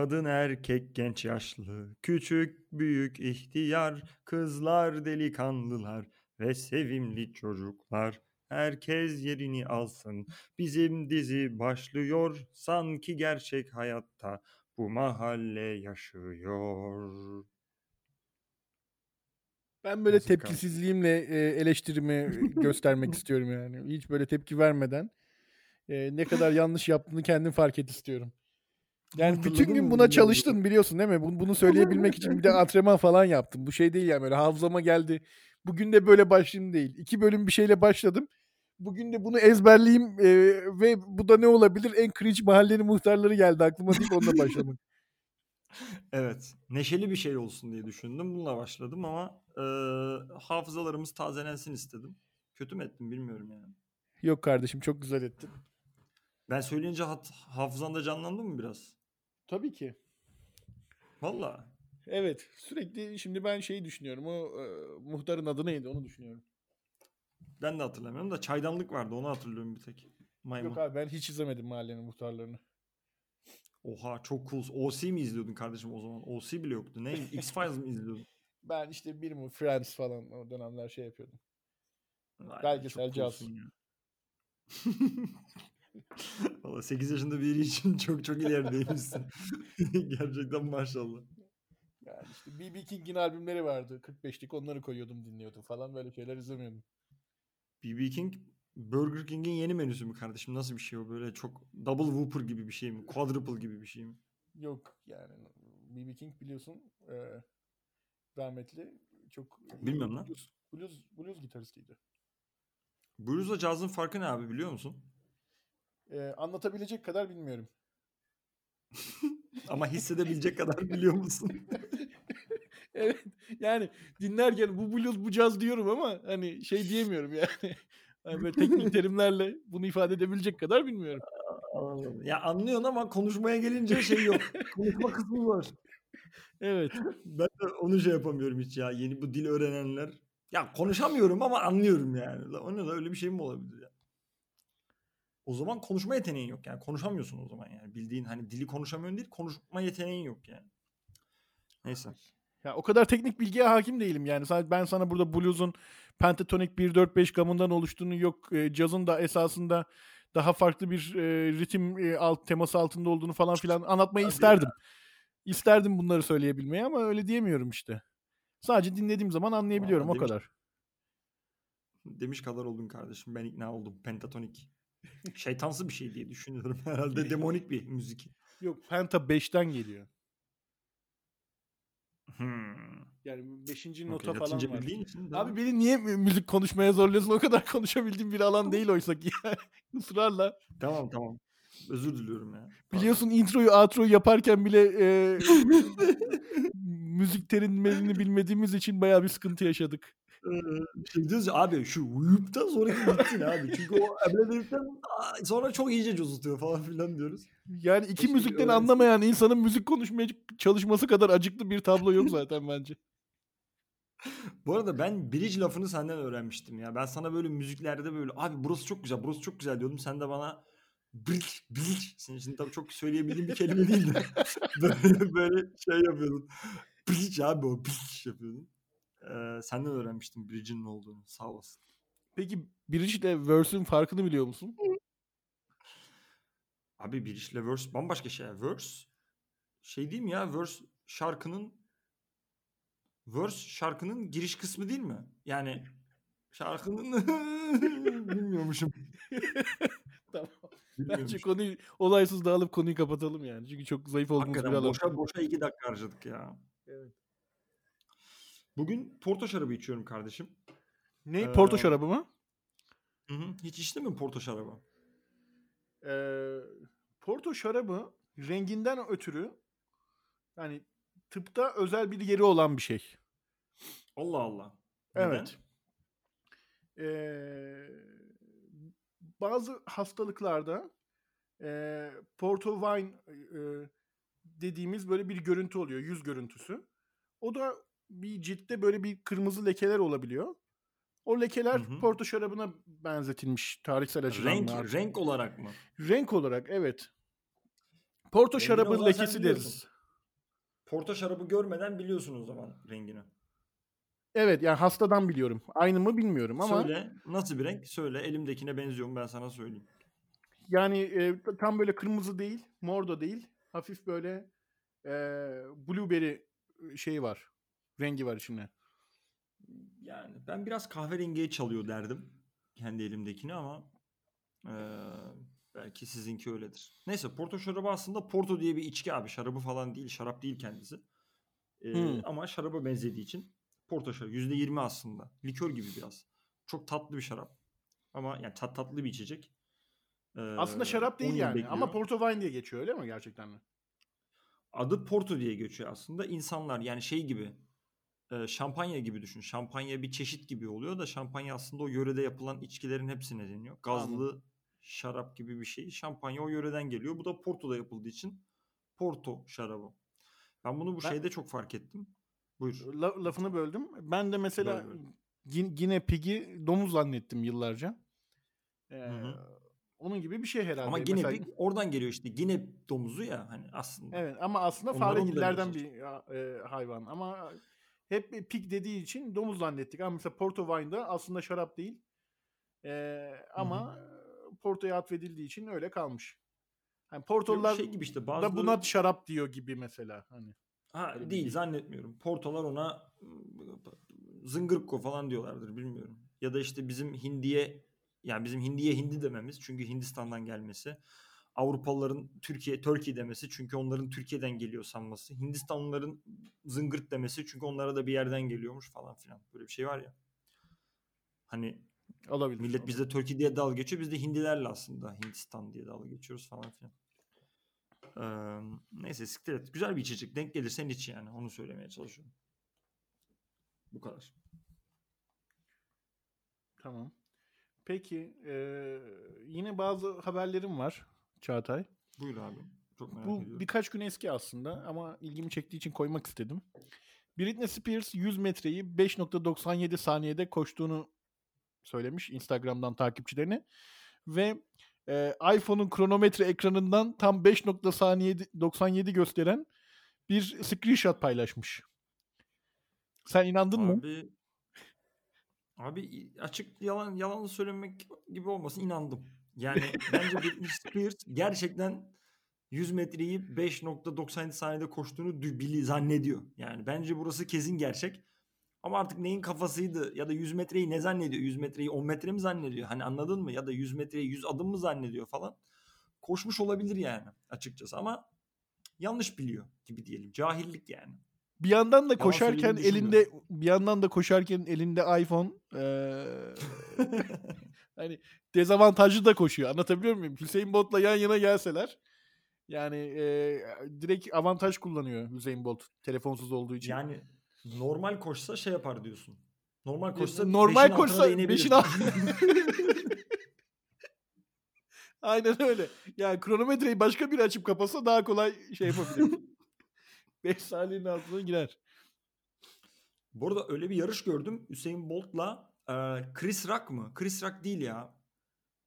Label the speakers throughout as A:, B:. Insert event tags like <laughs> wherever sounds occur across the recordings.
A: Kadın erkek genç yaşlı, küçük büyük ihtiyar, kızlar delikanlılar ve sevimli çocuklar. Herkes yerini alsın. Bizim dizi başlıyor. Sanki gerçek hayatta bu mahalle yaşıyor.
B: Ben böyle
A: Nasıl
B: tepkisizliğimle e, eleştirimi <laughs> göstermek istiyorum yani. Hiç böyle tepki vermeden e, ne kadar yanlış yaptığını kendin fark et istiyorum. Yani bütün gün buna çalıştın biliyorsun değil mi? Bunu, bunu söyleyebilmek için bir de antrenman falan yaptım. Bu şey değil yani böyle hafızama geldi. Bugün de böyle başlayayım değil. İki bölüm bir şeyle başladım. Bugün de bunu ezberleyeyim e, ve bu da ne olabilir? En cringe mahallenin muhtarları geldi aklıma deyip onunla başlamak. <laughs>
A: Evet, neşeli bir şey olsun diye düşündüm. Bununla başladım ama e, hafızalarımız tazelensin istedim. Kötü mü ettim bilmiyorum yani.
B: Yok kardeşim çok güzel ettin.
A: Ben söyleyince hat, hafızanda canlandı mı biraz?
B: Tabii ki.
A: Valla.
B: Evet. Sürekli şimdi ben şeyi düşünüyorum. O e, muhtarın adı neydi onu düşünüyorum.
A: Ben de hatırlamıyorum da çaydanlık vardı onu hatırlıyorum bir tek. Maymun.
B: Yok abi ben hiç izlemedim mahallenin muhtarlarını.
A: Oha çok cool. OC mi izliyordun kardeşim o zaman? OC bile yoktu. Ne? <laughs> X-Files mi izliyordun?
B: Ben işte bir mi Friends falan o dönemler şey yapıyordum.
A: Vay be,
B: Belgesel casus. <laughs> <laughs>
A: Valla 8 yaşında biri için çok çok ilerideymişsin. <laughs> Gerçekten maşallah.
B: Yani işte B.B. King'in albümleri vardı. 45'lik onları koyuyordum dinliyordum falan böyle şeyler izlemiyordum.
A: BB King Burger King'in yeni menüsü mü kardeşim? Nasıl bir şey o? Böyle çok double whopper gibi bir şey mi? Quadruple gibi bir şey mi?
B: Yok yani B.B. King biliyorsun e, rahmetli çok
A: Bilmiyorum lan.
B: blues, blues, blues gitaristiydi.
A: Blues'la cazın farkı ne abi biliyor musun?
B: E, anlatabilecek kadar bilmiyorum.
A: Ama hissedebilecek kadar biliyor musun? <laughs>
B: evet yani dinlerken bu blues bu caz diyorum ama hani şey diyemiyorum yani. <laughs> Hani böyle teknik terimlerle bunu ifade edebilecek kadar bilmiyorum.
A: Anladım. ya anlıyorsun ama konuşmaya gelince şey yok. <laughs> Konuşma kısmı var.
B: Evet.
A: Ben de onu şey yapamıyorum hiç ya. Yeni bu dil öğrenenler. Ya konuşamıyorum ama anlıyorum yani. La O ne la öyle bir şey mi olabilir ya? O zaman konuşma yeteneğin yok yani. Konuşamıyorsun o zaman yani. Bildiğin hani dili konuşamıyorsun değil konuşma yeteneğin yok yani. Neyse.
B: Ya o kadar teknik bilgiye hakim değilim yani. Sadece ben sana burada blues'un pentatonik 1-4-5 gamından oluştuğunu yok e, cazın da esasında daha farklı bir e, ritim e, alt teması altında olduğunu falan filan anlatmayı
A: Tabii
B: isterdim. İsterdim bunları söyleyebilmeyi ama öyle diyemiyorum işte. Sadece dinlediğim zaman anlayabiliyorum
A: Vallahi
B: o
A: demiş-
B: kadar.
A: Demiş kadar oldun kardeşim. Ben ikna oldum. Pentatonik. Şeytansı bir şey diye düşünüyorum. <laughs> Herhalde demonik bir müzik.
B: Yok penta 5'ten geliyor.
A: Hmm.
B: Yani 5.
A: Okey,
B: nota falan
A: Latince
B: var.
A: bildiğin için.
B: Abi beni niye mü- müzik konuşmaya zorluyorsun? O kadar <laughs> konuşabildiğim bir alan değil oysa ki. <laughs> Israrla.
A: Tamam tamam. Özür diliyorum ya.
B: Biliyorsun introyu outroyu yaparken bile e, müzik terimlerini bilmediğimiz için bayağı bir sıkıntı yaşadık.
A: Şey diyoruz ya abi şu uyuptan sonraki gitsin abi. Çünkü o Emre dedikten aa, sonra çok iyice cozutuyor falan filan diyoruz.
B: Yani iki
A: Keşke
B: müzikten
A: öğrensin.
B: anlamayan insanın müzik konuşmaya çalışması kadar acıklı bir tablo yok zaten bence. <laughs>
A: Bu arada ben bridge lafını senden öğrenmiştim ya. Ben sana böyle müziklerde böyle abi burası çok güzel burası çok güzel diyordum. Sen de bana bridge bridge. Senin için tabii çok söyleyebildiğim bir kelime değil de. <laughs> böyle, böyle şey yapıyordun. Bridge abi o bridge yapıyordun. Ee, senden öğrenmiştim bridge'in olduğunu. Sağ olasın.
B: Peki bridge ile verse'ün farkını biliyor musun?
A: Abi bridge ile verse bambaşka şey. Verse şey değil mi ya? Verse şarkının verse şarkının giriş kısmı değil mi? Yani şarkının <laughs> bilmiyormuşum. <laughs>
B: Tamam. Bence konuyu olaysız dağılıp konuyu kapatalım yani. Çünkü çok zayıf olduğumuz bir
A: Hakikaten
B: alan.
A: boşa boşa iki dakika harcadık ya.
B: Evet.
A: Bugün porto şarabı içiyorum kardeşim.
B: Ne?
A: Ee,
B: Porto şarabı mı?
A: Hı hı. Hiç içtin mi porto şarabı?
B: Ee, Porto şarabı renginden ötürü yani tıpta özel bir yeri olan bir şey.
A: Allah Allah. Neden?
B: Evet. Ee, bazı hastalıklarda e, Porto wine e, dediğimiz böyle bir görüntü oluyor. Yüz görüntüsü. O da bir ciltte böyle bir kırmızı lekeler olabiliyor. O lekeler
A: Hı hı.
B: Porto şarabına benzetilmiş tarihsel açıdan.
A: Renk
B: var.
A: renk olarak mı?
B: Renk olarak evet. Porto
A: o
B: şarabı lekesi deriz.
A: Porto şarabı görmeden biliyorsun o zaman rengini.
B: Evet yani hastadan biliyorum. Aynı mı bilmiyorum ama
A: Söyle nasıl bir renk? Söyle elimdekine benziyor mu ben sana söyleyeyim.
B: yani e, tam böyle kırmızı değil, mor da değil. Hafif böyle e, blueberry şey var. Rengi var içinde.
A: Yani ben biraz kahverengiye çalıyor derdim. Kendi elimdekini ama eee, belki sizinki öyledir. Neyse Porto şarabı aslında Porto diye bir içki abi. Şarabı falan değil. Şarap değil kendisi. Eee,
B: Hmm.
A: Ama şaraba benzediği için Porto şarabı. %20 aslında. Likör gibi biraz. Çok tatlı bir şarap. Ama yani tat tatlı bir içecek.
B: Aslında
A: Eee,
B: şarap
A: 10
B: değil yani ama
A: bekliyor.
B: Porto Wine diye geçiyor öyle mi gerçekten mi?
A: Adı Porto diye geçiyor aslında. İnsanlar yani şey gibi e, şampanya gibi düşün. Şampanya bir çeşit gibi oluyor da şampanya aslında o yörede yapılan içkilerin hepsine deniyor. Gazlı
B: Anladım.
A: şarap gibi bir şey. Şampanya o yöreden geliyor. Bu da Porto'da yapıldığı için Porto şarabı. Ben bunu bu
B: Ben-
A: şeyde çok fark ettim. Buyur.
B: La- lafını böldüm. Ben de mesela Gine Pig'i domuz zannettim yıllarca. Ee,
A: Hı hı.
B: onun gibi bir şey herhalde.
A: Ama Gine
B: Mesela-
A: Pig oradan geliyor işte. Gine domuzu ya hani aslında.
B: Evet ama aslında faregillerden bir e, hayvan. Ama hep bir pig dediği için domuz zannettik. Ama mesela Porto Wine'da aslında şarap değil. Ee, ama Porto'ya atfedildiği için öyle kalmış. Yani Portolular
A: şey gibi işte
B: da
A: bazıları-
B: buna şarap diyor gibi mesela. Hani.
A: Ha
B: Öyle bir
A: değil
B: değil.
A: zannetmiyorum. Portolar ona zıngırko falan diyorlardır bilmiyorum. Ya da işte bizim hindiye yani bizim hindiye hindi dememiz çünkü Hindistan'dan gelmesi. Avrupalıların Türkiye Turkey demesi çünkü onların Türkiye'den geliyor sanması. Hindistanlıların zıngırt demesi çünkü onlara da bir yerden geliyormuş falan filan. Böyle bir şey var ya. Hani
B: Olabilir.
A: millet bizde Turkey diye dalga geçiyor. Biz de Hindilerle aslında Hindistan diye dalga geçiyoruz falan filan. Ee, neyse siktir et. Güzel bir içecek. Denk gelirsen iç yani. Onu söylemeye çalışıyorum. Bu kadar.
B: Tamam. Peki eee, yine bazı haberlerim var Çağatay.
A: Buyur abi. Çok merak
B: Bu
A: ediyorum.
B: birkaç gün eski aslında ama ilgimi çektiği için koymak istedim. Britney Spears 100 metreyi 5.97 saniyede koştuğunu söylemiş Instagram'dan takipçilerine ve e, iPhone'un kronometre ekranından tam 5.97 gösteren bir screenshot paylaşmış. Sen inandın mı?
A: Abi abi açık yalan yalan söylemek gibi olmasın inandım. Yani bence Britney <laughs> Spears gerçekten 100 metreyi 5.97 saniyede koştuğunu bili zannediyor. Yani bence burası kesin gerçek. Ama artık neyin kafasıydı ya da 100 metreyi ne zannediyor? 100 metreyi 10 metre mi zannediyor? Hani anladın mı? Ya da 100 metreyi 100 adım mı zannediyor falan. Koşmuş olabilir yani açıkçası ama yanlış biliyor gibi diyelim. Cahillik yani.
B: Bir yandan da
A: Yalan
B: koşarken
A: söylediğini
B: elinde bir yandan da koşarken elinde iPhone eee, <laughs> hani dezavantajlı da koşuyor. Anlatabiliyor muyum? Hüseyin Bolt'la yan yana gelseler yani eee, direkt avantaj kullanıyor Hüseyin Bolt telefonsuz olduğu için.
A: Yani normal koşsa şey yapar diyorsun. Normal koşsa
B: normal
A: beşin altına
B: koşsa
A: da inebilir.
B: beşin alt- <laughs> Aynen öyle. Yani kronometreyi başka biri açıp kapasa daha kolay şey yapabilir. <laughs> 5 saniyenin altına girer.
A: Bu arada öyle bir yarış gördüm. Hüseyin Bolt'la e, Chris Rock mı? Chris Rock değil ya.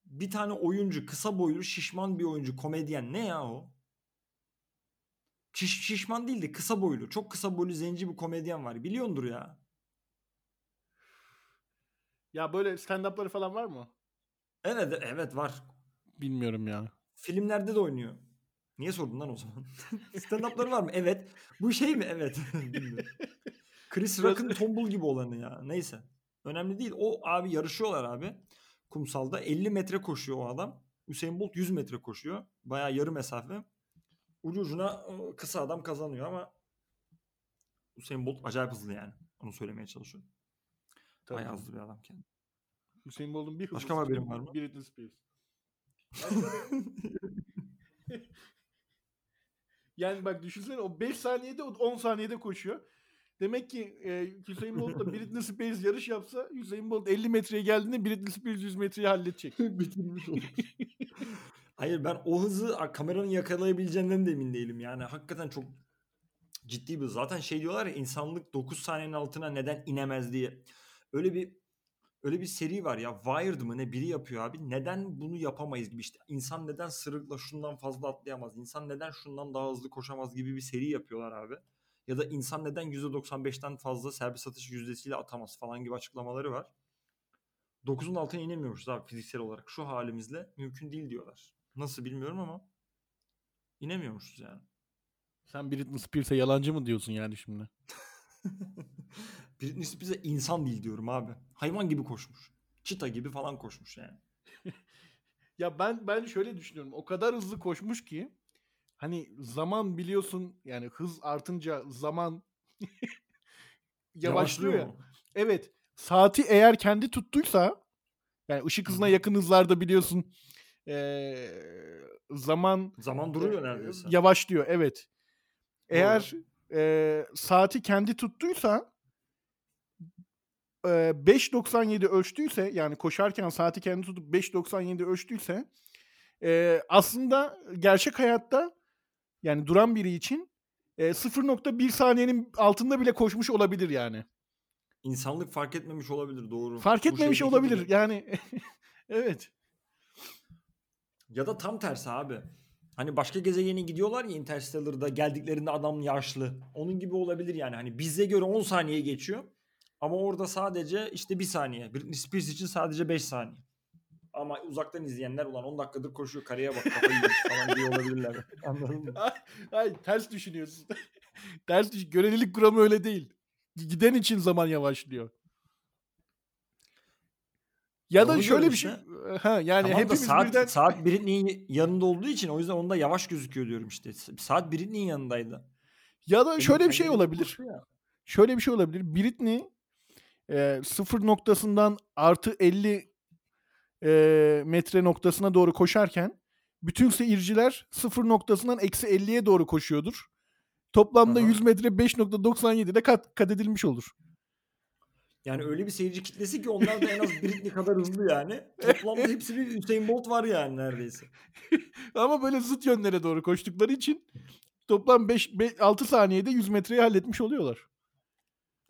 A: Bir tane oyuncu, kısa boylu, şişman bir oyuncu, komedyen. Ne ya o? Şiş- şişman değil de kısa boylu. Çok kısa boylu zenci bir komedyen var. Biliyordur ya.
B: Ya böyle stand-up'ları falan var mı?
A: Evet evet var.
B: Bilmiyorum ya.
A: Filmlerde de oynuyor. Niye sordun lan o zaman? <laughs> Stand-up'ları var mı? Evet. Bu şey mi? Evet. <laughs> Chris Rock'ın tombul gibi olanı ya. Neyse. Önemli değil. O abi yarışıyorlar abi. Kumsalda 50 metre koşuyor o adam. Hüseyin Bolt 100 metre koşuyor. Bayağı yarı mesafe. Ucu ucuna e, kısa adam kazanıyor ama Hüseyin Bolt acayip hızlı yani. Onu söylemeye çalışıyorum.
B: Tabii.
A: Bayağı hızlı bir adam kendi.
B: Hüseyin Bolt'un bir
A: Başka
B: hızlısı
A: haberin
B: kim?
A: var mı?
B: Britney Spears. <laughs> yani bak düşünsene o 5 saniyede o 10 saniyede koşuyor. Demek ki e, Hüseyin Bolt'la Britney Spears yarış yapsa Hüseyin Bolt 50 metreye geldiğinde Britney Spears 100 metreyi halledecek. <laughs>
A: Bitirmiş olur. Hayır ben o hızı kameranın yakalayabileceğinden de emin değilim. Yani hakikaten çok ciddi bir. Zaten şey diyorlar ya insanlık 9 saniyenin altına neden inemez diye. Öyle bir öyle bir seri var ya Wired mı ne biri yapıyor abi. Neden bunu yapamayız gibi işte. İnsan neden sırıkla şundan fazla atlayamaz? İnsan neden şundan daha hızlı koşamaz gibi bir seri yapıyorlar abi. Ya da insan neden %95'ten fazla serbest atış yüzdesiyle atamaz falan gibi açıklamaları var. 9'un altına inemiyormuşuz abi fiziksel olarak. Şu halimizle mümkün değil diyorlar. Nasıl bilmiyorum ama inemiyormuşuz yani.
B: Sen Britney Spears'e yalancı mı diyorsun yani şimdi? <laughs> <laughs>
A: Britney Spears'e insan değil diyorum abi. Hayvan gibi koşmuş. Çita gibi falan koşmuş yani. <laughs>
B: Ya ben ben şöyle düşünüyorum. O kadar hızlı koşmuş ki hani zaman biliyorsun yani hız artınca zaman <laughs> yavaşlıyor ya. Evet. Saati eğer kendi tuttuysa yani ışık hızına
A: Hı.
B: yakın hızlarda biliyorsun eee, zaman
A: Zaman duruyor neredeyse.
B: Yavaşlıyor evet. Eğer eee, saati kendi tuttuysa eee, 5.97 ölçtüyse yani koşarken saati kendi tutup 5.97 ölçtüyse eee, aslında gerçek hayatta yani duran biri için eee, 0.1 saniyenin altında bile koşmuş olabilir yani.
A: İnsanlık fark etmemiş olabilir doğru.
B: Fark etmemiş olabilir.
A: gibi.
B: Yani <laughs> evet.
A: Ya da tam tersi abi. Hani başka gezegene gidiyorlar ya Interstellar'da geldiklerinde adam yaşlı. Onun gibi olabilir yani. Hani bize göre 10 saniye geçiyor. Ama orada sadece işte 1 saniye. Britney Spears için sadece 5 saniye. Ama uzaktan izleyenler ulan 10 dakikadır koşuyor kareye bak kafayı yemiş falan diye olabilirler. <laughs> Anladın mı?
B: Hayır ters düşünüyorsun. <laughs> ters düş. Görelilik kuramı öyle değil. Giden için zaman yavaşlıyor. Ya da
A: Onu
B: şöyle bir şey. Ha yani
A: tamam da
B: hepimiz
A: saat,
B: birden
A: saat Britney'in yanında olduğu için o yüzden onda yavaş gözüküyor diyorum işte. Saat Britney'in yanındaydı.
B: ya da
A: Benim
B: şöyle bir şey olabilir.
A: ya.
B: Şöyle bir şey olabilir. Britney e, sıfır noktasından artı 50 e, metre noktasına doğru koşarken bütün seyirciler sıfır noktasından eksi 50'ye doğru koşuyordur. Toplamda
A: Aha.
B: 100 metre 5.97'de kat, kat edilmiş olur.
A: Yani öyle bir seyirci kitlesi ki onlar da en az Britney kadar hızlı yani. Toplamda hepsi bir Usain Bolt var yani neredeyse. <laughs>
B: Ama böyle zıt yönlere doğru koştukları için toplam 5, 6 saniyede 100 metreyi halletmiş oluyorlar.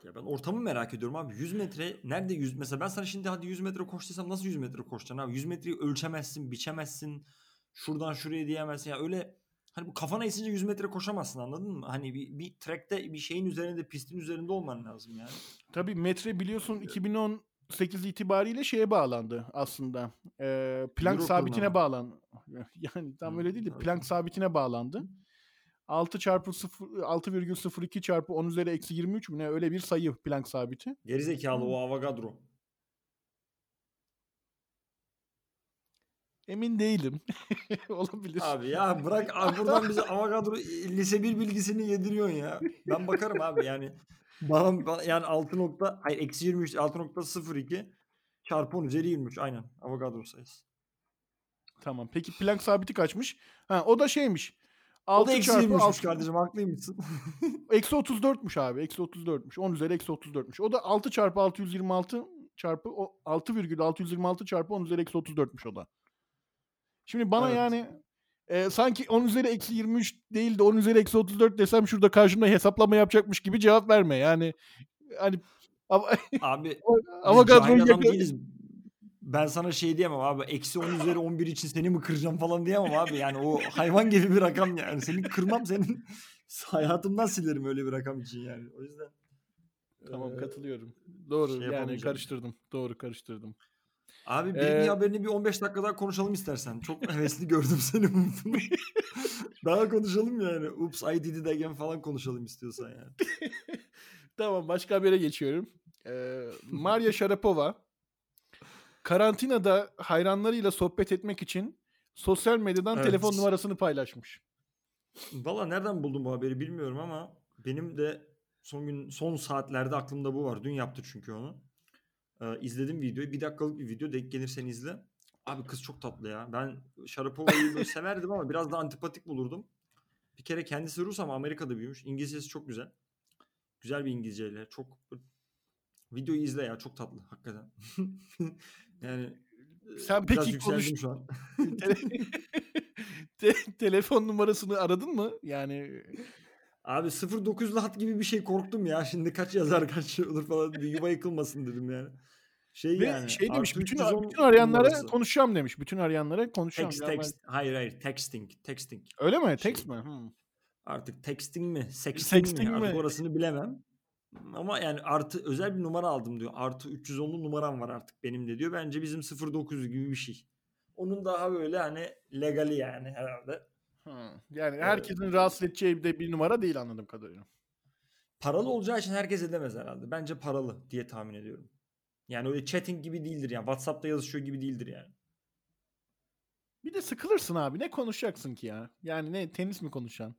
A: Ya ben ortamı merak ediyorum abi. 100 metre nerede 100 mesela ben sana şimdi hadi 100 metre koş desem nasıl 100 metre koşacaksın abi? 100 metreyi ölçemezsin, biçemezsin. Şuradan şuraya diyemezsin. Ya öyle hani bu kafana esince 100 metre koşamazsın anladın mı? Hani bir, bir trackte bir şeyin üzerinde, pistin üzerinde olman lazım yani.
B: Tabii metre biliyorsun 2018 itibariyle şeye bağlandı aslında. Ee, Planck
A: Euro
B: sabitine
A: kuruna.
B: bağlan. <laughs> Yani tam
A: Hı,
B: öyle değil de. Planck sabitine bağlandı. 6 çarpı 0 6,02 çarpı 10 üzeri eksi 23 mü ne öyle bir sayı Planck sabiti.
A: Gerizekalı o Avogadro.
B: Emin değilim. <laughs> Olabilir.
A: Abi ya bırak abi buradan bize Avogadro lise 1 bilgisini yediriyorsun ya. Ben bakarım abi yani. Bana, bana- yani 6 nokta hayır eksi 23 6.02 çarpı 10 üzeri 23 aynen Avogadro sayısı.
B: Tamam. Peki Planck sabiti kaçmış? Ha o da şeymiş.
A: O da
B: 6
A: eksi
B: çarpı
A: 23'müş
B: 6
A: kardeşim haklıymışsın. <laughs>
B: Eksi 34'müş abi. Eksi 34'müş. 10 üzeri eksi 34'müş. O da 6 çarpı 626 çarpı o 6,626 çarpı 10 üzeri eksi 34'müş o da. Şimdi bana
A: Evet.
B: yani e, sanki 10 üzeri eksi 23 değil de 10 üzeri eksi 34 desem şurada karşımda hesaplama yapacakmış gibi cevap verme. Yani hani
A: abi <laughs> cahil adam
B: yakın-.
A: Ben sana şey diyemem abi. Eksi 10 üzeri 11 için seni mi kıracağım falan diyemem abi. Yani o hayvan gibi bir rakam yani. Seni kırmam senin <laughs> hayatımdan silerim öyle bir rakam için yani. O yüzden.
B: Tamam katılıyorum. Doğru
A: şey
B: yani karıştırdım. Doğru karıştırdım.
A: Abi Britney
B: Ee,
A: haberini bir 15 dakika daha konuşalım istersen. Çok <laughs> hevesli gördüm seni. <laughs> daha konuşalım yani. Ups I did it again falan konuşalım istiyorsan yani. <laughs>
B: Tamam başka habere geçiyorum. Ee, Maria Sharapova karantinada hayranlarıyla sohbet etmek için sosyal medyadan
A: Evet.
B: telefon numarasını paylaşmış.
A: Valla nereden buldum bu haberi bilmiyorum ama benim de son gün son saatlerde aklımda bu var. Dün yaptı çünkü onu. Ee, izledim videoyu. Bir dakikalık bir video. Denk gelirsen izle. Abi kız çok tatlı ya. Ben Sharapova'yı böyle severdim ama biraz da antipatik bulurdum. Bir kere kendisi Rus ama Amerika'da büyümüş. İngilizcesi çok güzel. Güzel bir İngilizceyle. Çok videoyu izle ya. Çok tatlı hakikaten. <laughs> yani
B: Sen peki konuş-
A: şu an. <laughs> <laughs>
B: Te- telefon numarasını aradın mı? Yani
A: Abi 09'lu hat gibi bir şey korktum ya. Şimdi kaç yazar <laughs> kaç şey olur falan. Bir yuva yıkılmasın dedim yani. Şey
B: ve
A: yani.
B: şey demiş bütün,
A: 310
B: bütün arayanlara
A: numarası.
B: konuşacağım demiş. Bütün arayanlara konuşacağım.
A: Text
B: Yani ben-
A: text. Hayır hayır texting. Texting.
B: Öyle mi?
A: Şey-
B: Text mi? Hmm.
A: Artık texting mi, sexting,
B: Sexting
A: mi? Artık
B: mi?
A: orasını bilemem. Ama yani artı özel bir numara aldım diyor. Artı 310'lu numaram var artık benim de diyor. Bence bizim 0900 gibi bir şey. Onun daha böyle hani legali yani herhalde.
B: Hı. Yani herkesin rahatsız edeceği de bir numara değil anladığım kadarıyla.
A: Paralı olacağı için herkes edemez herhalde. Bence paralı diye tahmin ediyorum. Yani öyle chatting gibi değildir yani. WhatsApp'ta yazışıyor gibi değildir yani.
B: Bir de sıkılırsın abi. Ne konuşacaksın ki ya? Yani ne tenis mi konuşacaksın?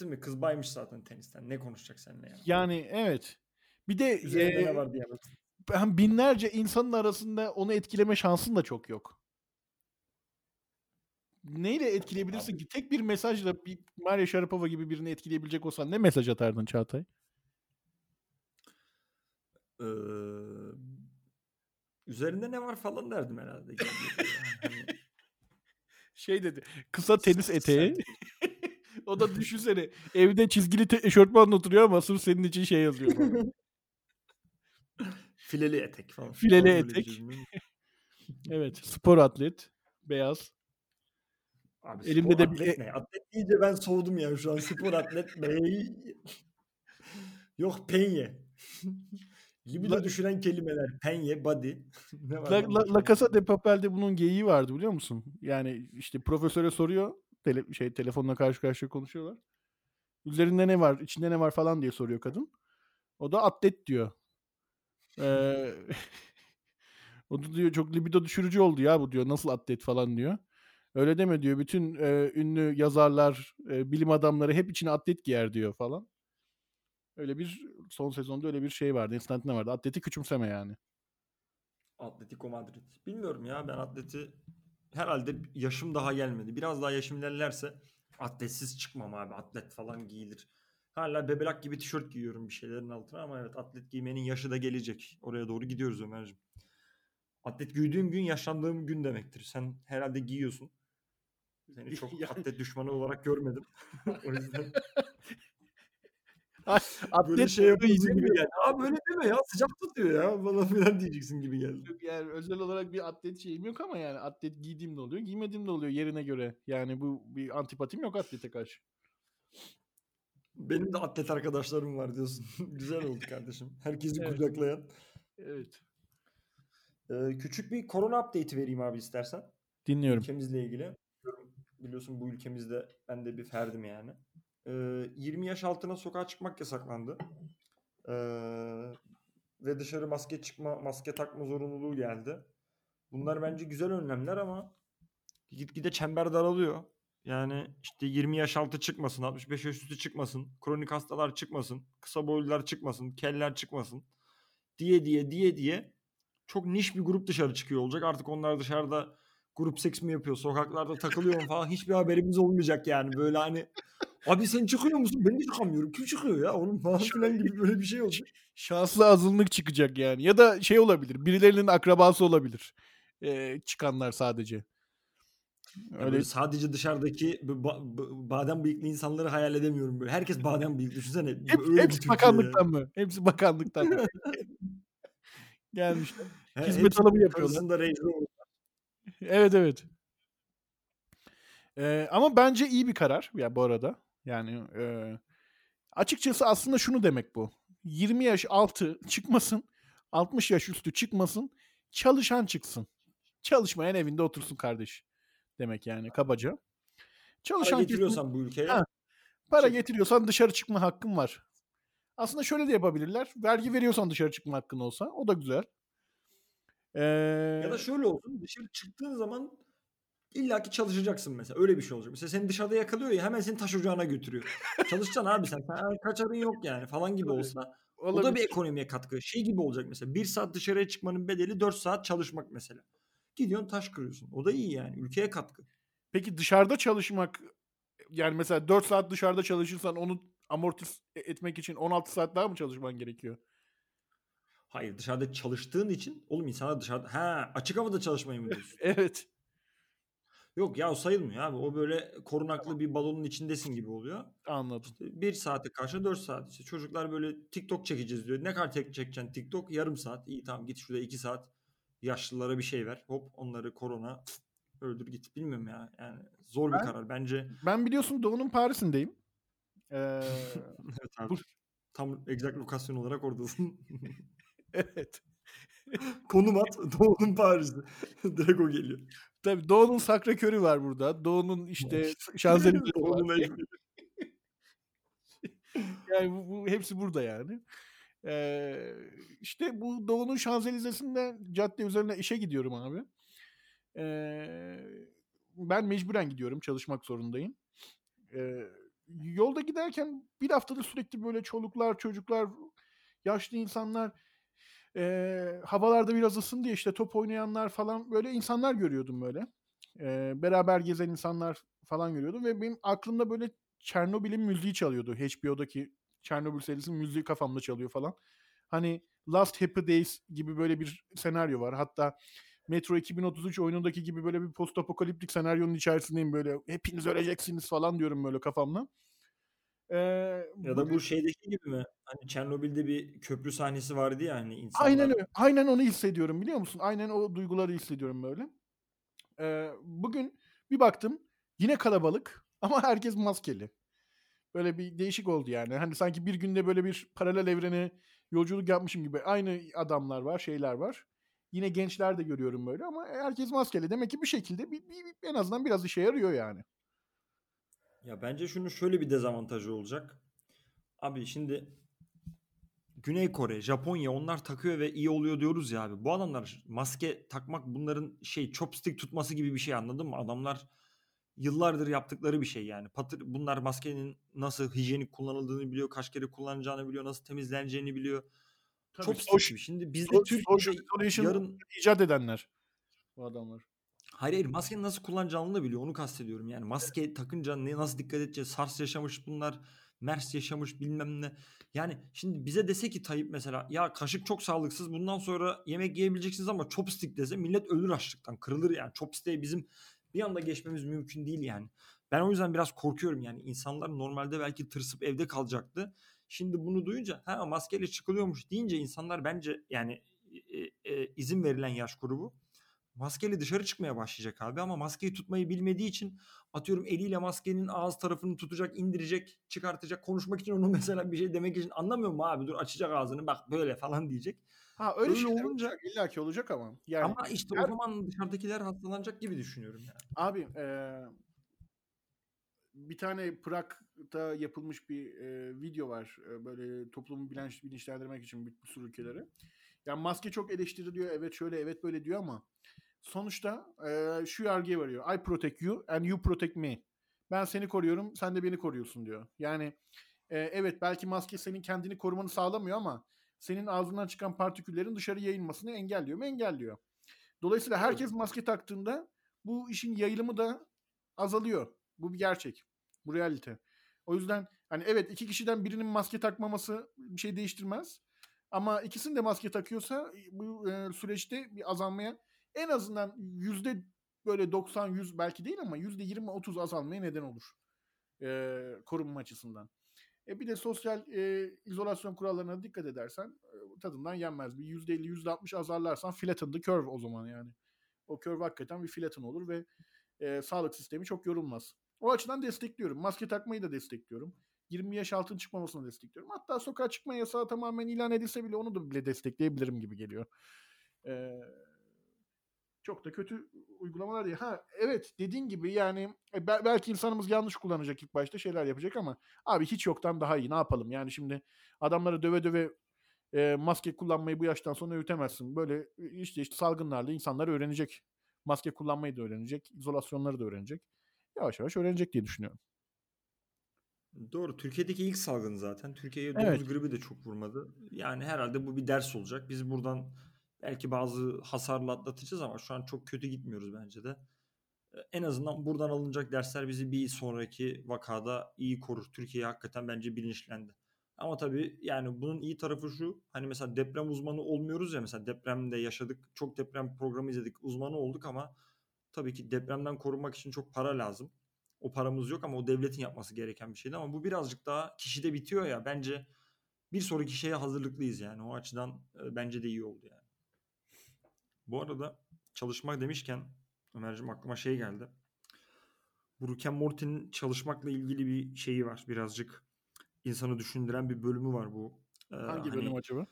A: Değil mi? Kız baymış zaten tenisten. Ne konuşacak seninle yani?
B: Yani evet. Bir de
A: Üzerinde
B: e,
A: ne var
B: hem binlerce insanın arasında onu etkileme şansın da çok yok. Neyle etkileyebilirsin
A: Abi-
B: ki? Tek bir mesajla bir Maria Sharapova gibi birini etkileyebilecek olsan ne mesaj atardın Çağatay?
A: Ee, üzerinde ne var falan derdim herhalde. yani. Hani <laughs>
B: Şey dedi. Kısa tenis eteği. <laughs> o da düşünsene. Evde çizgili eşortmanla oturuyor ama sırf senin için şey yazıyor.
A: Fileli etek falan.
B: Fileli etek. <laughs> evet. Spor atlet. Beyaz.
A: Abi
B: Elimde
A: spor
B: de bir-
A: atlet ne? Atlet deyince ben soğudum ya şu an. Spor atlet ne? <laughs> Yok penye. Libido
B: La-
A: düşüren kelimeler. Penye, body. <laughs> ne var
B: La, La? La Casa de Papel'de bunun geyiği vardı biliyor musun? Yani işte profesöre soruyor. Tele, şey telefonla karşı karşıya konuşuyorlar. Üzerinde ne var, içinde ne var falan diye soruyor kadın. O da atlet diyor. Ee, <laughs> o da diyor çok libido düşürücü oldu ya bu diyor. Nasıl atlet falan diyor. Öyle deme diyor. Bütün e, ünlü yazarlar, e, bilim adamları hep içine atlet giyer diyor falan. Öyle bir son sezonda öyle bir şey vardı. Instant'ne vardı. Atleti küçümseme yani.
A: Atletico Madrid. Bilmiyorum ya ben atleti herhalde yaşım daha gelmedi. Biraz daha yaşım ilerlerse atletsiz çıkmam abi. Atlet falan giyilir. Hala bebelak gibi tişört giyiyorum bir şeylerin altına ama evet atlet giymenin yaşı da gelecek. Oraya doğru gidiyoruz Ömerciğim. Atlet giydiğim gün yaşlandığım gün demektir. Sen herhalde giyiyorsun. Seni çok <laughs>
B: Yani-
A: atlet düşmanı olarak görmedim. <laughs> o yüzden
B: Atlet
A: böyle şey yapıyorsun gibi geldi. Abi böyle deme ya sıcak tutuyor ya falan filan diyeceksin gibi geldi.
B: Yok yani özel olarak bir atlet şeyim yok ama yani atlet giydiğim de oluyor, giymediğim de oluyor yerine göre. Yani bu bir antipatim yok atlete karşı.
A: Benim de atlet arkadaşlarım var diyorsun. <laughs> Güzel oldu kardeşim. Herkesi
B: Evet.
A: kucaklayan.
B: Evet.
A: Ee, küçük bir korona update'i vereyim abi istersen.
B: Dinliyorum.
A: Ülkemizle ilgili. Biliyorsun bu ülkemizde ben de bir ferdim yani. Ee, 20 yaş altına sokağa çıkmak yasaklandı. Ee, ve dışarı maske çıkma, maske takma zorunluluğu geldi. Bunlar bence güzel önlemler ama gitgide çember daralıyor. Yani işte 20 yaş altı çıkmasın, 65 yaş üstü çıkmasın, kronik hastalar çıkmasın, kısa boylular çıkmasın, keller çıkmasın diye diye diye diye çok niş bir grup dışarı çıkıyor olacak. Artık onlar dışarıda grup seks mi yapıyor, sokaklarda takılıyor falan hiçbir haberimiz olmayacak yani. Böyle hani abi sen çıkıyor musun? Ben de çıkamıyorum. Kim çıkıyor ya? Oğlum falan filan gibi böyle bir şey olacak. <laughs>
B: Şanslı azınlık çıkacak yani. Ya da şey olabilir. Birilerinin akrabası olabilir. Ee, çıkanlar sadece.
A: Ya
B: Öyle
A: böyle sadece dışarıdaki ba- ba- badem bıyıklı insanları hayal edemiyorum böyle. Herkes badem bıyıklı. Düşünsene.
B: Hep, hepsi bakanlıktan
A: yani.
B: mı? Hepsi bakanlıktan. <laughs> Gelmişler. Hizmet alımı yapıyorlar. Evet evet. Ee, ama bence iyi bir karar ya bu arada. Yani e, açıkçası aslında şunu demek bu. 20 yaş altı çıkmasın, 60 yaş üstü çıkmasın, çalışan çıksın. Çalışmayan evinde otursun kardeş. Demek yani kabaca.
A: Para
B: Çalışan kesim-
A: getiriyorsan bu ülkeye
B: Ha, para
A: çık.
B: getiriyorsan dışarı çıkma hakkın var. Aslında şöyle de yapabilirler. Vergi veriyorsan dışarı çıkma hakkın olsa o da güzel. Ee,
A: Ya da şöyle olsun dışarı çıktığın zaman illaki çalışacaksın mesela. Öyle bir şey olacak. Mesela seni dışarıda yakalıyor ya hemen seni taş ocağına götürüyor. Çalışacaksın abi sen. sen kaçarın yok yani falan gibi olsa. O da bir
B: olabilir.
A: ekonomiye katkı. Şey gibi olacak mesela. Bir saat dışarıya çıkmanın bedeli 4 saat çalışmak mesela. Gidiyorsun taş kırıyorsun. O da iyi yani. Ülkeye katkı.
B: Peki dışarıda çalışmak yani mesela 4 saat dışarıda çalışırsan onu amortis etmek için 16 saat daha mı çalışman gerekiyor?
A: Hayır dışarıda çalıştığın için oğlum insana dışarıda ha açık havada çalışmayı mı <laughs> diyorsun?
B: Evet.
A: Yok ya o sayılmıyor abi. O böyle korunaklı bir balonun içindesin gibi oluyor.
B: Anladım.
A: İşte bir saate karşı 4 saat. İşte çocuklar böyle TikTok çekeceğiz diyor. Ne kadar tek çekeceksin TikTok? Yarım saat. İyi tamam git şurada 2 saat yaşlılara bir şey ver. Hop onları korona öldür git. Bilmiyorum ya. Yani zor bir
B: Ben
A: karar. Bence
B: ben biliyorsun Doğu'nun Paris'indeyim. Eee, <laughs>
A: evet abi. Tam exact lokasyon olarak oradasın. <laughs> <laughs>
B: Evet.
A: Konum at. <laughs> Doğu'nun Paris'i. <laughs> Direkt o geliyor.
B: Tabii Doğu'nun Sacré-Cœur'ü var burada. Doğu'nun işte Şanzelize'si var. Yani bu, bu hepsi burada yani. Eee, işte bu Doğu'nun Şanzelize'sinden cadde üzerine işe gidiyorum abi. Eee, ben mecburen gidiyorum. Çalışmak zorundayım. Eee, yolda giderken bir haftadır sürekli böyle çoluklar, çocuklar, yaşlı insanlar, eee, havalarda biraz ısındı diye işte top oynayanlar falan böyle insanlar görüyordum böyle. Eee, beraber gezen insanlar falan görüyordum ve benim aklımda böyle Çernobil'in müziği çalıyordu. HBO'daki Çernobil serisinin müziği kafamda çalıyor falan. Hani Last Happy Days gibi böyle bir senaryo var. Hatta Metro 2033 oyunundaki gibi böyle bir post apokaliptik senaryonun içerisindeyim böyle. Hepiniz öleceksiniz falan diyorum böyle kafamda. Eee,
A: Ya da
B: bugün
A: bu şeydeki gibi mi? Hani Çernobil'de bir köprü sahnesi vardı ya hani
B: Aynen
A: insanlar
B: öyle. Aynen onu hissediyorum biliyor musun? Aynen o duyguları hissediyorum böyle. Eee, bugün bir baktım yine kalabalık <laughs> ama herkes maskeli. Böyle bir değişik oldu yani. Hani sanki bir günde böyle bir paralel evrene yolculuk yapmışım gibi. Aynı adamlar var, şeyler var. Yine gençler de görüyorum böyle ama herkes maskeli. Demek ki bir şekilde bir, bir- bir- en azından biraz işe yarıyor yani.
A: Ya bence şunun şöyle bir dezavantajı olacak. Abi şimdi Güney Kore, Japonya onlar takıyor ve iyi oluyor diyoruz ya abi. Bu adamlar maske takmak bunların şey chopstick tutması gibi bir şey anladın mı? Adamlar yıllardır yaptıkları bir şey yani. Patır, bunlar maskenin nasıl hijyenik kullanıldığını biliyor, kaç kere kullanacağını biliyor, nasıl temizleneceğini biliyor.
B: Tabii
A: Chopstick gibi. Şimdi bizde Türkiye'de yarın
B: icat edenler bu adamlar.
A: Hayır hayır maskenin nasıl kullanacağını da biliyor onu kastediyorum. Yani maske takınca ne nasıl dikkat edeceğiz? SARS yaşamış bunlar. MERS yaşamış bilmem ne. Yani şimdi bize dese ki Tayyip mesela ya kaşık çok sağlıksız bundan sonra yemek yiyebileceksiniz ama chopstick dese millet ölür açlıktan kırılır yani. Chopstick'e bizim bir anda geçmemiz mümkün değil yani. Ben o yüzden biraz korkuyorum yani. insanlar normalde belki tırsıp evde kalacaktı. Şimdi bunu duyunca ha maskeyle çıkılıyormuş deyince insanlar bence yani e, e, izin verilen yaş grubu maskeyle dışarı çıkmaya başlayacak abi ama maskeyi tutmayı bilmediği için atıyorum eliyle maskenin ağız tarafını tutacak, indirecek, çıkartacak, konuşmak için onu <laughs> mesela bir şey demek için anlamıyor mu abi dur açacak ağzını bak böyle falan diyecek.
B: Ha öyle,
A: Öyle
B: şeyler
A: olunca.
B: İlla ki olacak ama. Yani
A: ama işte o
B: her,
A: zaman dışarıdakiler hastalanacak gibi düşünüyorum yani.
B: abi eee bir tane Prag'da yapılmış bir e, video var. E, böyle toplumu bilinç, bilinçlendirmek için bir, bir sürü ülkelere. Yani maske çok eleştiriliyor. Evet şöyle evet böyle diyor ama sonuçta e, şu yargıya varıyor. I protect you and you protect me. Ben seni koruyorum, sen de beni koruyorsun diyor. Yani e, evet belki maske senin kendini korumanı sağlamıyor ama senin ağzından çıkan partiküllerin dışarı yayılmasını engelliyor mu? Engelliyor. Dolayısıyla herkes maske taktığında bu işin yayılımı da azalıyor. Bu bir gerçek. Bu realite. O yüzden hani evet iki kişiden birinin maske takmaması bir şey değiştirmez. Ama ikisinin de maske takıyorsa bu e, süreçte bir azalmaya en azından yüzde böyle 90-100 belki değil ama yüzde 20-30 azalmaya neden olur. E, korunma açısından. E bir de sosyal e, izolasyon kurallarına dikkat edersen e, tadından yenmez. Bir yüzde 50 yüzde 60 azarlarsan flatten the curve o zaman yani. O curve hakikaten bir flatten olur ve e, sağlık sistemi çok yorulmaz. O açıdan destekliyorum. Maske takmayı da destekliyorum. 20 yaş altın çıkmamasını destekliyorum. Hatta sokağa çıkma yasağı tamamen ilan edilse bile onu da bile destekleyebilirim gibi geliyor. Ee, çok da kötü uygulamalar değil. Ha evet dediğin gibi yani e, be- belki insanımız yanlış kullanacak ilk başta şeyler yapacak ama abi hiç yoktan daha iyi ne yapalım? Yani şimdi adamları döve döve e, maske kullanmayı bu yaştan sonra öğütemezsin. Böyle e, işte, işte salgınlarla insanlar öğrenecek. Maske kullanmayı da öğrenecek. izolasyonları da öğrenecek. Yavaş yavaş öğrenecek diye düşünüyorum.
A: Doğru. Türkiye'deki ilk salgın zaten. Türkiye'ye
B: Evet.
A: domuz gribi de çok vurmadı. Yani herhalde bu bir ders olacak. Biz buradan belki bazı hasarla atlatacağız ama şu an çok kötü gitmiyoruz bence de. En azından buradan alınacak dersler bizi bir sonraki vakada iyi korur. Türkiye hakikaten bence bilinçlendi. Ama tabii yani bunun iyi tarafı şu. Hani mesela deprem uzmanı olmuyoruz ya mesela depremde yaşadık. Çok deprem programı izledik. Uzmanı olduk ama tabii ki depremden korunmak için çok para lazım. O paramız yok ama o devletin yapması gereken bir şeydi. Ama bu birazcık daha kişide bitiyor ya. Bence bir sonraki şeye hazırlıklıyız yani. O açıdan bence de iyi oldu yani. Bu arada çalışmak demişken Ömerciğim aklıma şey geldi. Bu Rick Morty'nin çalışmakla ilgili bir şeyi var birazcık. insanı düşündüren bir bölümü var bu. Ee,
B: Hangi bölüm
A: hani
B: acaba?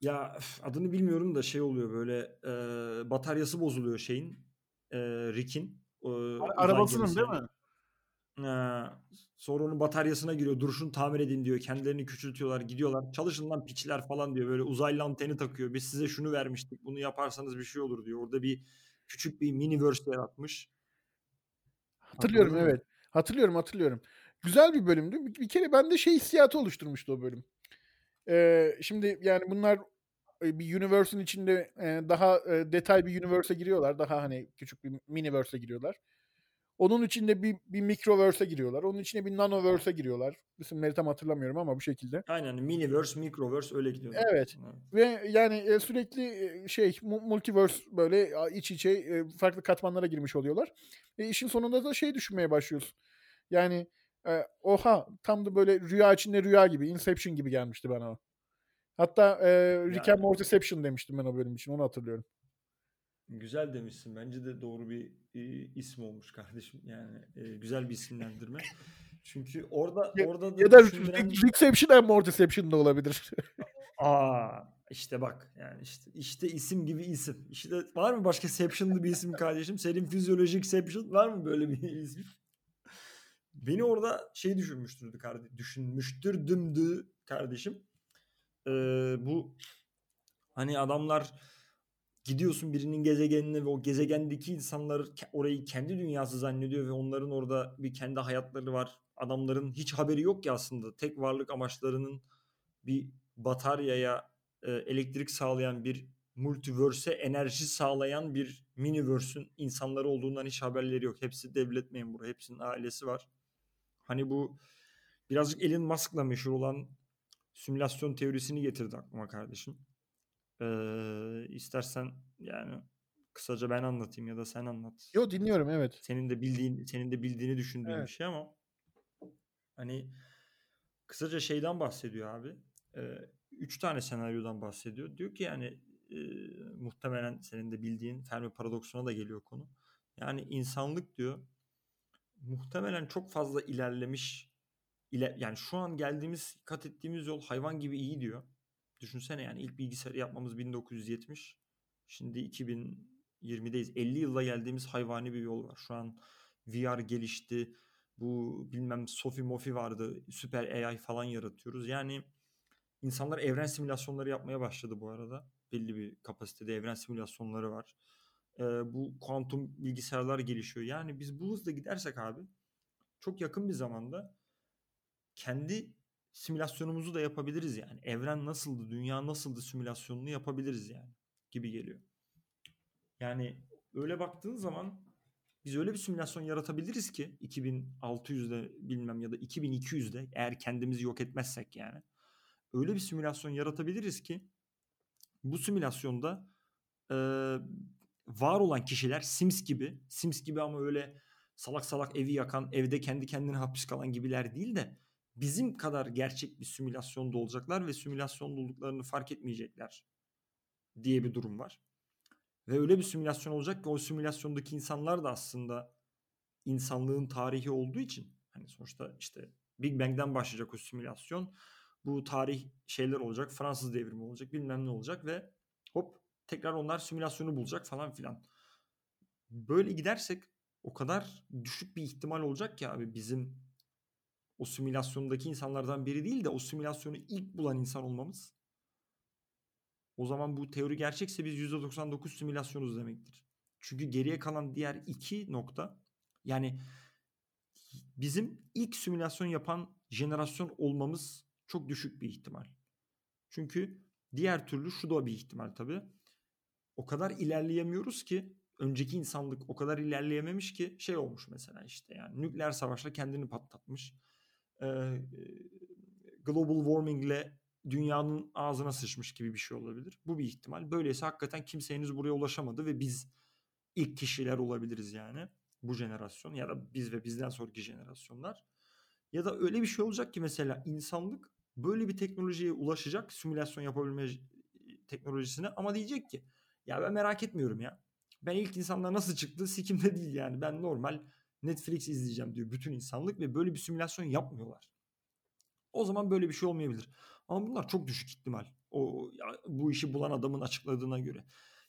A: ya adını bilmiyorum da şey oluyor böyle e, bataryası bozuluyor şeyin e, Rick'in e,
B: Arabasının değil mi?
A: Ee, sonra onun bataryasına giriyor. Duruşunu tamir edin diyor. Kendilerini küçültüyorlar. Gidiyorlar. Çalışın lan piçler falan diyor. Böyle uzaylı anteni takıyor. Biz size şunu vermiştik. Bunu yaparsanız bir şey olur diyor. Orada bir küçük bir miniverse yaratmış.
B: Hatırlıyorum
A: Hatırladın
B: evet. Hatırlıyorum hatırlıyorum. Güzel bir bölümdü. Bir, bir kere bende şey hissiyatı oluşturmuştu o bölüm. Ee, şimdi yani bunlar e, bir universe'ın içinde e, daha e, detay bir universe'e giriyorlar. Daha hani küçük bir miniverse'e giriyorlar. Onun içinde bir, bir microverse'e giriyorlar. Onun içine bir nanoverse'e giriyorlar. İsimleri tam hatırlamıyorum ama bu şekilde.
A: Aynen miniverse, microverse öyle gidiyorlar.
B: Evet. Ve yani e, sürekli e, şey mu- multiverse böyle iç içe e, farklı katmanlara girmiş oluyorlar. E, işin sonunda da şey düşünmeye başlıyorsun. Yani oha tam da böyle rüya içinde rüya gibi, Inception gibi gelmişti bana o. Hatta e, Rick and
A: Yani.
B: Mortyception demiştim ben o bölüm için onu hatırlıyorum.
A: Güzel demişsin. Bence de doğru bir e, isim olmuş kardeşim. Yani e, güzel bir isimlendirme. <laughs> Çünkü orada
B: Ya,
A: orada da
B: ya da
A: düşündüren
B: Rick- Rickception and Mortyception da olabilir. <laughs>
A: Aa işte bak yani işte işte isim gibi isim. İşte var mı başka Seption'lı bir isim kardeşim? Senin fizyolojik Seption var mı böyle bir isim? Beni orada şey düşünmüştürdü kardeşim. Düşünmüştürdümdü kardeşim. Ee, bu hani adamlar gidiyorsun birinin gezegenine ve o gezegendeki insanlar orayı kendi dünyası zannediyor ve onların orada bir kendi hayatları var. Adamların hiç haberi yok ki aslında. Tek varlık amaçlarının bir bataryaya e, elektrik sağlayan bir multiverse'e enerji sağlayan bir miniverse'ün insanları olduğundan hiç haberleri yok. Hepsi devlet memuru, hepsinin ailesi var. Hani bu birazcık Elon Musk'la meşhur olan simülasyon teorisini getirdi aklıma kardeşim. Ee, istersen yani kısaca ben anlatayım ya da sen anlat.
B: Yo dinliyorum evet.
A: Senin de bildiğin, senin de bildiğini düşündüğün
B: Evet.
A: bir şey ama hani kısaca şeyden bahsediyor abi. Ee, üç tane senaryodan bahsediyor. Diyor ki yani e, muhtemelen senin de bildiğin Fermi paradoksuna da geliyor konu. Yani insanlık diyor muhtemelen çok fazla ilerlemiş ile yani şu an geldiğimiz kat ettiğimiz yol hayvan gibi iyi diyor. Düşünsene yani ilk bilgisayarı yapmamız 1970. Şimdi 2020'deyiz. 50 yılda geldiğimiz hayvani bir yol var. Şu an VR gelişti. Bu bilmem Sofi Mofi vardı. Süper AI falan yaratıyoruz. Yani insanlar evren simülasyonları yapmaya başladı bu arada. Belli bir kapasitede evren simülasyonları var. Ee, bu kuantum bilgisayarlar gelişiyor. Yani biz bu hızla gidersek abi çok yakın bir zamanda kendi simülasyonumuzu da yapabiliriz yani. Evren nasıldı, dünya nasıldı simülasyonunu yapabiliriz yani gibi geliyor. Yani öyle baktığın zaman biz öyle bir simülasyon yaratabiliriz ki 2600'de bilmem ya da 2200'de eğer kendimizi yok etmezsek yani. Öyle bir simülasyon yaratabiliriz ki bu simülasyonda e, var olan kişiler Sims gibi, Sims gibi ama öyle salak salak evi yakan, evde kendi kendine hapis kalan gibiler değil de bizim kadar gerçek bir simülasyonda olacaklar ve simülasyonda olduklarını fark etmeyecekler diye bir durum var. Ve öyle bir simülasyon olacak ki o simülasyondaki insanlar da aslında insanlığın tarihi olduğu için hani sonuçta işte Big Bang'den başlayacak o simülasyon. Bu tarih şeyler olacak. Fransız devrimi olacak. Bilmem ne olacak ve hop tekrar onlar simülasyonu bulacak falan filan. Böyle gidersek o kadar düşük bir ihtimal olacak ki abi bizim o simülasyondaki insanlardan biri değil de o simülasyonu ilk bulan insan olmamız. O zaman bu teori gerçekse biz %99 simülasyonuz demektir. Çünkü geriye kalan diğer iki nokta yani bizim ilk simülasyon yapan jenerasyon olmamız çok düşük bir ihtimal. Çünkü diğer türlü şu da bir ihtimal tabii. O kadar ilerleyemiyoruz ki önceki insanlık o kadar ilerleyememiş ki şey olmuş mesela işte yani nükleer savaşla kendini patlatmış. Ee, global warming ile dünyanın ağzına sıçmış gibi bir şey olabilir. Bu bir ihtimal. Böyleyse hakikaten kimse henüz buraya ulaşamadı ve biz ilk kişiler olabiliriz yani. Bu jenerasyon ya da biz ve bizden sonraki jenerasyonlar. Ya da öyle bir şey olacak ki mesela insanlık böyle bir teknolojiye ulaşacak simülasyon yapabilme teknolojisine ama diyecek ki ya ben merak etmiyorum ya. Ben ilk insanlar nasıl çıktı sikimde değil yani. Ben normal Netflix izleyeceğim diyor bütün insanlık ve böyle bir simülasyon yapmıyorlar. O zaman böyle bir şey olmayabilir. Ama bunlar çok düşük ihtimal. O ya, bu işi bulan adamın açıkladığına göre.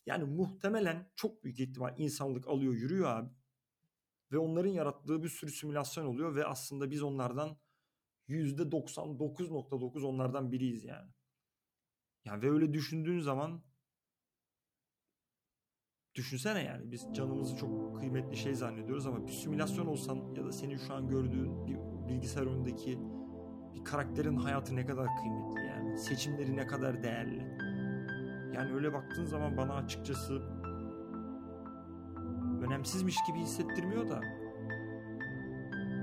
A: Yani muhtemelen çok büyük ihtimal insanlık alıyor yürüyor abi. Ve onların yarattığı bir sürü simülasyon oluyor ve aslında biz onlardan %99.9 onlardan biriyiz yani. Yani ve öyle düşündüğün zaman düşünsene yani biz canımızı çok kıymetli şey zannediyoruz ama bir simülasyon olsan ya da senin şu an gördüğün bir bilgisayar önündeki bir karakterin hayatı ne kadar kıymetli yani. Seçimleri ne kadar değerli. Yani öyle baktığın zaman bana açıkçası önemsizmiş gibi hissettirmiyor da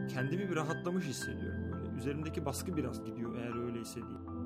A: kendimi bir rahatlamış hissediyorum böyle. Üzerimdeki baskı biraz gidiyor eğer öyleyse diye.